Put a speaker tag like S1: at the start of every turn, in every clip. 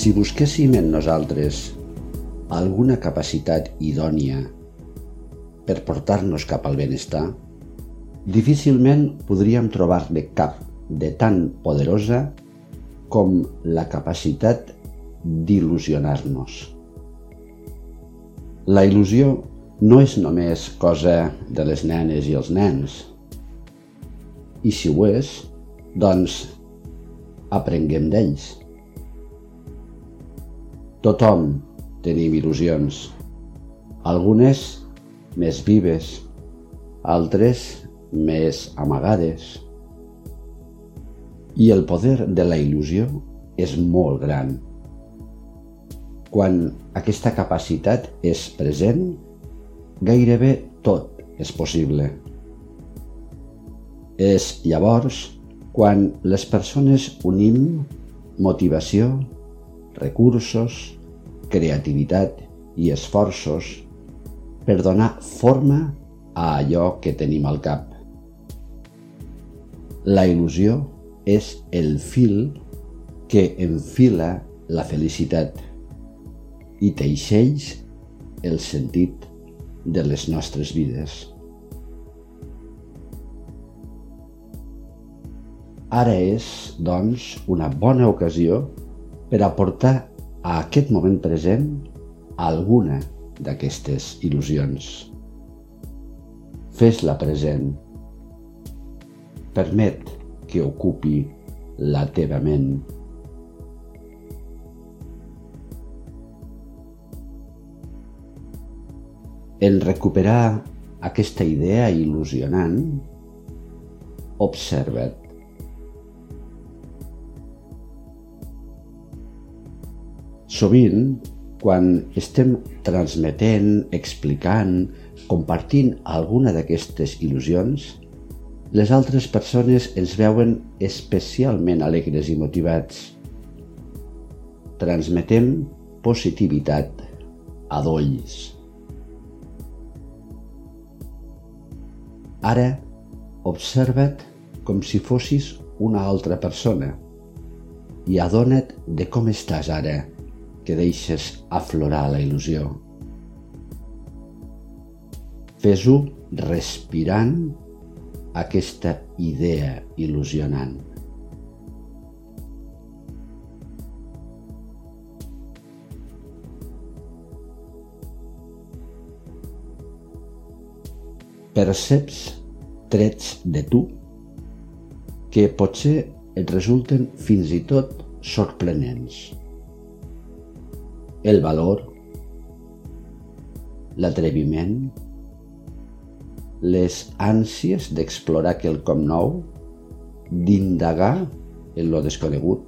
S1: Si busquéssim en nosaltres alguna capacitat idònia per portar-nos cap al benestar, difícilment podríem trobar-ne cap de tan poderosa com la capacitat d'il·lusionar-nos. La il·lusió no és només cosa de les nenes i els nens. I si ho és, doncs aprenguem d'ells. Tothom tenim il·lusions, algunes més vives, altres més amagades. I el poder de la il·lusió és molt gran. Quan aquesta capacitat és present, gairebé tot és possible. És llavors quan les persones unim motivació, recursos, creativitat i esforços per donar forma a allò que tenim al cap. La il·lusió és el fil que enfila la felicitat i teixeix el sentit de les nostres vides. Ara és, doncs, una bona ocasió per aportar a aquest moment present alguna d'aquestes il·lusions. Fes-la present. Permet que ocupi la teva ment En recuperar aquesta idea il·lusionant, observa't. Sovint, quan estem transmetent, explicant, compartint alguna d'aquestes il·lusions, les altres persones ens veuen especialment alegres i motivats. Transmetem positivitat a dolls. Ara observa't com si fossis una altra persona i adona't de com estàs ara que deixes aflorar la il·lusió. Fes-ho respirant aquesta idea il·lusionant. perceps trets de tu que potser et resulten fins i tot sorprenents. El valor, l'atreviment, les ànsies d'explorar quelcom nou, d'indagar en lo desconegut,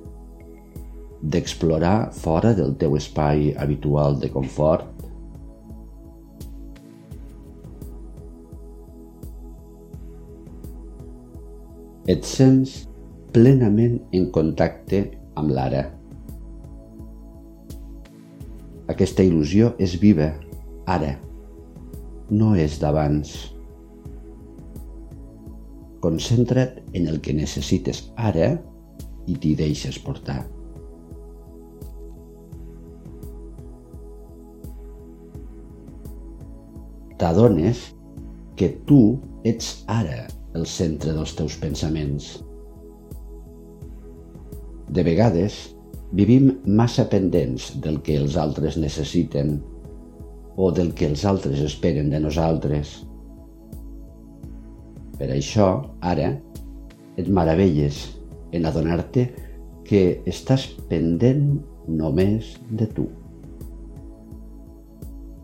S1: d'explorar fora del teu espai habitual de confort, et sents plenament en contacte amb l'ara. Aquesta il·lusió és viva, ara, no és d'abans. Concentra't en el que necessites ara i t'hi deixes portar. T'adones que tu ets ara el centre dels teus pensaments. De vegades, vivim massa pendents del que els altres necessiten o del que els altres esperen de nosaltres. Per això, ara, et meravelles en adonar-te que estàs pendent només de tu,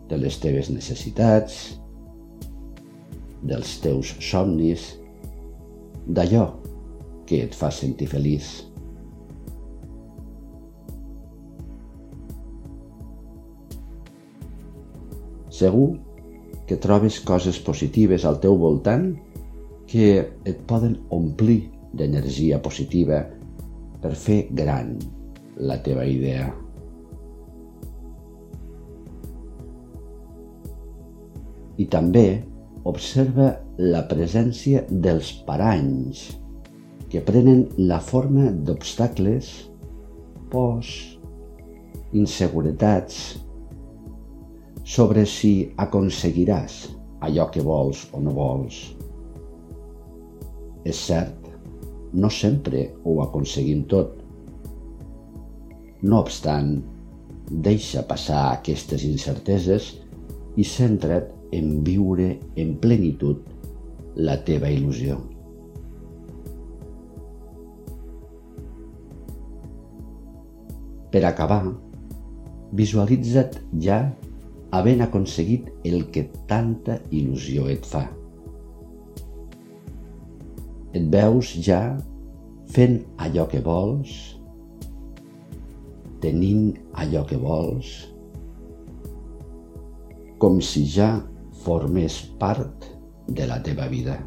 S1: de les teves necessitats, dels teus somnis, d'allò que et fa sentir feliç. Segur que trobes coses positives al teu voltant que et poden omplir d'energia positiva per fer gran la teva idea. I també observa la presència dels paranys que prenen la forma d'obstacles, pors, inseguretats sobre si aconseguiràs allò que vols o no vols. És cert, no sempre ho aconseguim tot. No obstant, deixa passar aquestes incerteses i centra't en viure en plenitud la teva il·lusió. Per acabar, visualitza't ja havent aconseguit el que tanta il·lusió et fa. Et veus ja fent allò que vols, tenint allò que vols, com si ja formés part de la teva vida.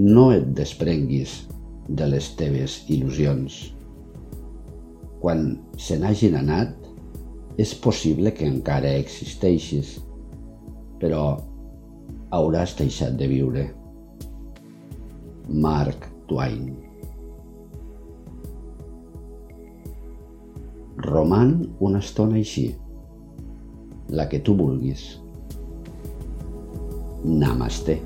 S1: No et desprenguis de les teves il·lusions. Quan se n'hagin anat, és possible que encara existeixis, però hauràs deixat de viure. Mark Twain Roman una estona així, la que tu vulguis. Namaste.